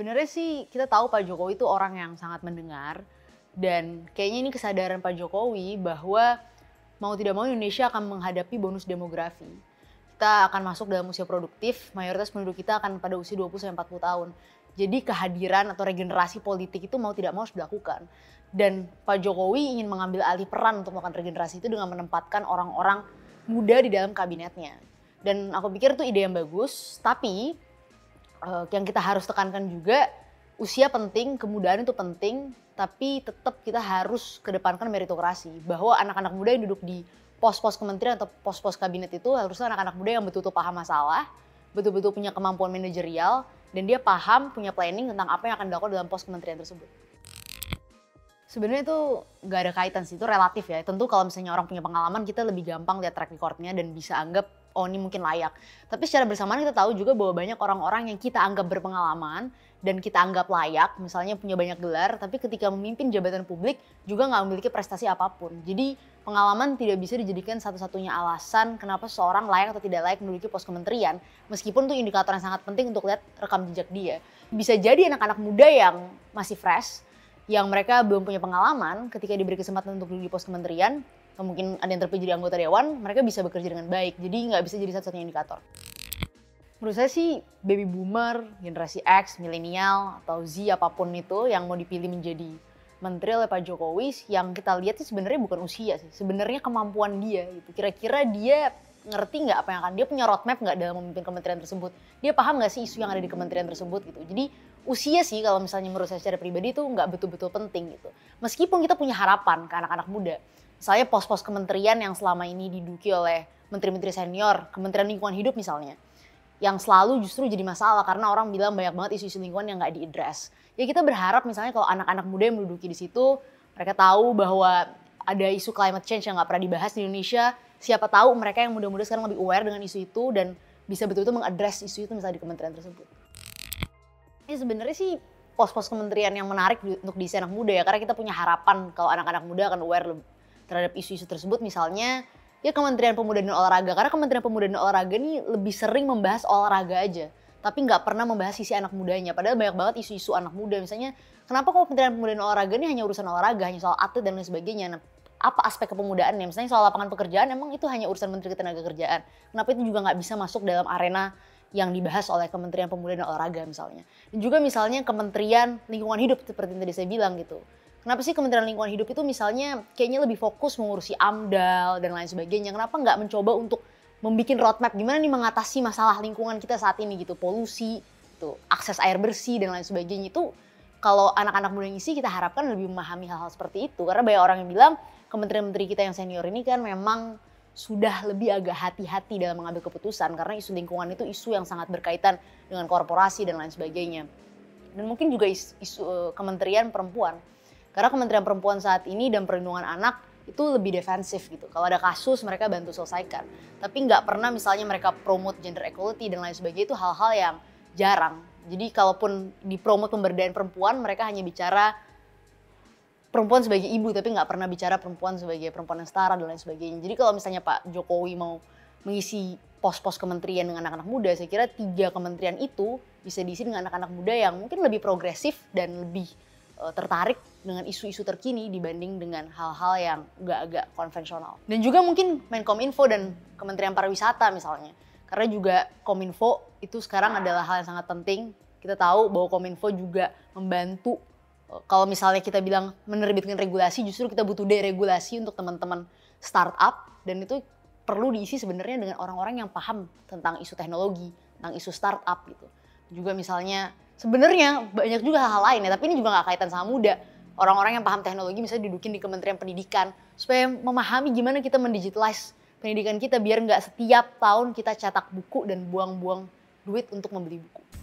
Sebenarnya sih kita tahu Pak Jokowi itu orang yang sangat mendengar dan kayaknya ini kesadaran Pak Jokowi bahwa mau tidak mau Indonesia akan menghadapi bonus demografi. Kita akan masuk dalam usia produktif, mayoritas penduduk kita akan pada usia 20 40 tahun. Jadi kehadiran atau regenerasi politik itu mau tidak mau harus dilakukan. Dan Pak Jokowi ingin mengambil alih peran untuk melakukan regenerasi itu dengan menempatkan orang-orang muda di dalam kabinetnya. Dan aku pikir itu ide yang bagus, tapi uh, yang kita harus tekankan juga usia penting, kemudahan itu penting, tapi tetap kita harus kedepankan meritokrasi bahwa anak-anak muda yang duduk di pos-pos kementerian atau pos-pos kabinet itu harusnya anak-anak muda yang betul-betul paham masalah, betul-betul punya kemampuan manajerial, dan dia paham, punya planning tentang apa yang akan dilakukan dalam pos kementerian tersebut. Sebenarnya itu nggak ada kaitan sih, itu relatif ya. Tentu kalau misalnya orang punya pengalaman, kita lebih gampang lihat track recordnya dan bisa anggap oh ini mungkin layak. Tapi secara bersamaan kita tahu juga bahwa banyak orang-orang yang kita anggap berpengalaman dan kita anggap layak, misalnya punya banyak gelar, tapi ketika memimpin jabatan publik juga nggak memiliki prestasi apa pun. Jadi pengalaman tidak bisa dijadikan satu-satunya alasan kenapa seseorang layak atau tidak layak menduduki pos kementerian, meskipun itu indikator yang sangat penting untuk lihat rekam jejak dia. Bisa jadi anak-anak muda yang masih fresh, yang mereka belum punya pengalaman, ketika diberi kesempatan untuk duduk di pos kementerian, atau mungkin ada yang terpilih jadi anggota dewan, mereka bisa bekerja dengan baik. Jadi nggak bisa jadi satu-satunya indikator. Menurut saya sih baby boomer, generasi X, milenial, atau Z apa pun itu yang mau dipilih menjadi menteri oleh Pak Jokowi, yang kita lihat sih sebenarnya bukan usia sih, sebenarnya kemampuan dia gitu. Kira-kira dia ngerti nggak apa yang akan dia punya roadmap nggak dalam memimpin kementerian tersebut dia paham nggak sih isu yang ada di kementerian tersebut gitu jadi usia sih kalau misalnya menurut saya secara pribadi itu nggak betul-betul penting gitu meskipun kita punya harapan ke anak-anak muda Misalnya pos-pos kementerian yang selama ini diduki oleh menteri-menteri senior, Kementerian Lingkungan Hidup misalnya, yang selalu justru jadi masalah karena orang bilang banyak banget isu-isu lingkungan yang nggak diadres. Ya kita berharap misalnya kalau anak-anak muda yang menduduki di situ, mereka tahu bahwa ada isu climate change yang nggak pernah dibahas di Indonesia. Siapa tahu mereka yang muda-muda sekarang lebih aware dengan isu itu dan bisa betul-betul mengadres isu itu misalnya di kementerian tersebut. Ya sebenarnya sih pos-pos kementerian yang menarik untuk diisi anak muda ya karena kita punya harapan kalau anak-anak muda akan aware terhadap isu-isu tersebut misalnya ya Kementerian Pemuda dan Olahraga. Karena Kementerian Pemuda dan Olahraga ini lebih sering membahas olahraga aja tapi nggak pernah membahas sisi anak mudanya. Padahal banyak banget isu-isu anak muda. Misalnya kenapa kok Kementerian Pemuda dan Olahraga ini hanya urusan olahraga hanya soal atlet dan lain sebagainya? Nah, apa aspek kepemudaannya? Misalnya soal lapangan pekerjaan emang itu hanya urusan Menteri Ketenagakerjaan kenapa itu juga nggak bisa masuk dalam arena yang dibahas oleh Kementerian Pemuda dan Olahraga misalnya? Dan juga misalnya Kementerian Lingkungan Hidup seperti yang tadi saya bilang gitu Kenapa sih Kementerian Lingkungan Hidup itu misalnya kayaknya lebih fokus mengurusi AMDAL dan lain sebagainya. Kenapa nggak mencoba untuk membuat roadmap gimana nih mengatasi masalah lingkungan kita saat ini gitu, polusi, tuh akses air bersih dan lain sebagainya. Itu kalau anak-anak muda ngisi kita harapkan lebih memahami hal-hal seperti itu. Karena banyak orang yang bilang kementerian menteri kita yang senior ini kan memang sudah lebih agak hati-hati dalam mengambil keputusan. Karena isu lingkungan itu isu yang sangat berkaitan dengan korporasi dan lain sebagainya. Dan mungkin juga isu, isu uh, kementerian perempuan karena Kementerian Perempuan saat ini dan Perlindungan Anak itu lebih defensif gitu. Kalau ada kasus mereka bantu selesaikan. Tapi nggak pernah misalnya mereka promote gender equality dan lain sebagainya itu hal-hal yang jarang. Jadi kalaupun dipromot pemberdayaan perempuan mereka hanya bicara perempuan sebagai ibu tapi nggak pernah bicara perempuan sebagai perempuan yang setara dan lain sebagainya. Jadi kalau misalnya Pak Jokowi mau mengisi pos-pos kementerian dengan anak-anak muda, saya kira tiga kementerian itu bisa diisi dengan anak-anak muda yang mungkin lebih progresif dan lebih uh, tertarik dengan isu-isu terkini dibanding dengan hal-hal yang agak-agak konvensional. Dan juga mungkin Menkominfo dan Kementerian Pariwisata misalnya. Karena juga Kominfo itu sekarang adalah hal yang sangat penting. Kita tahu bahwa Kominfo juga membantu eh, kalau misalnya kita bilang menerbitkan regulasi, justru kita butuh deregulasi untuk teman-teman startup dan itu perlu diisi sebenarnya dengan orang-orang yang paham tentang isu teknologi, tentang isu startup gitu. Juga misalnya sebenarnya banyak juga hal-hal lain ya, tapi ini juga nggak kaitan sama muda. Orang-orang yang paham teknologi misalnya didudukin di Kementerian Pendidikan supaya memahami gimana kita mendigitalize pendidikan kita biar nggak setiap tahun kita cetak buku dan buang-buang duit untuk membeli buku.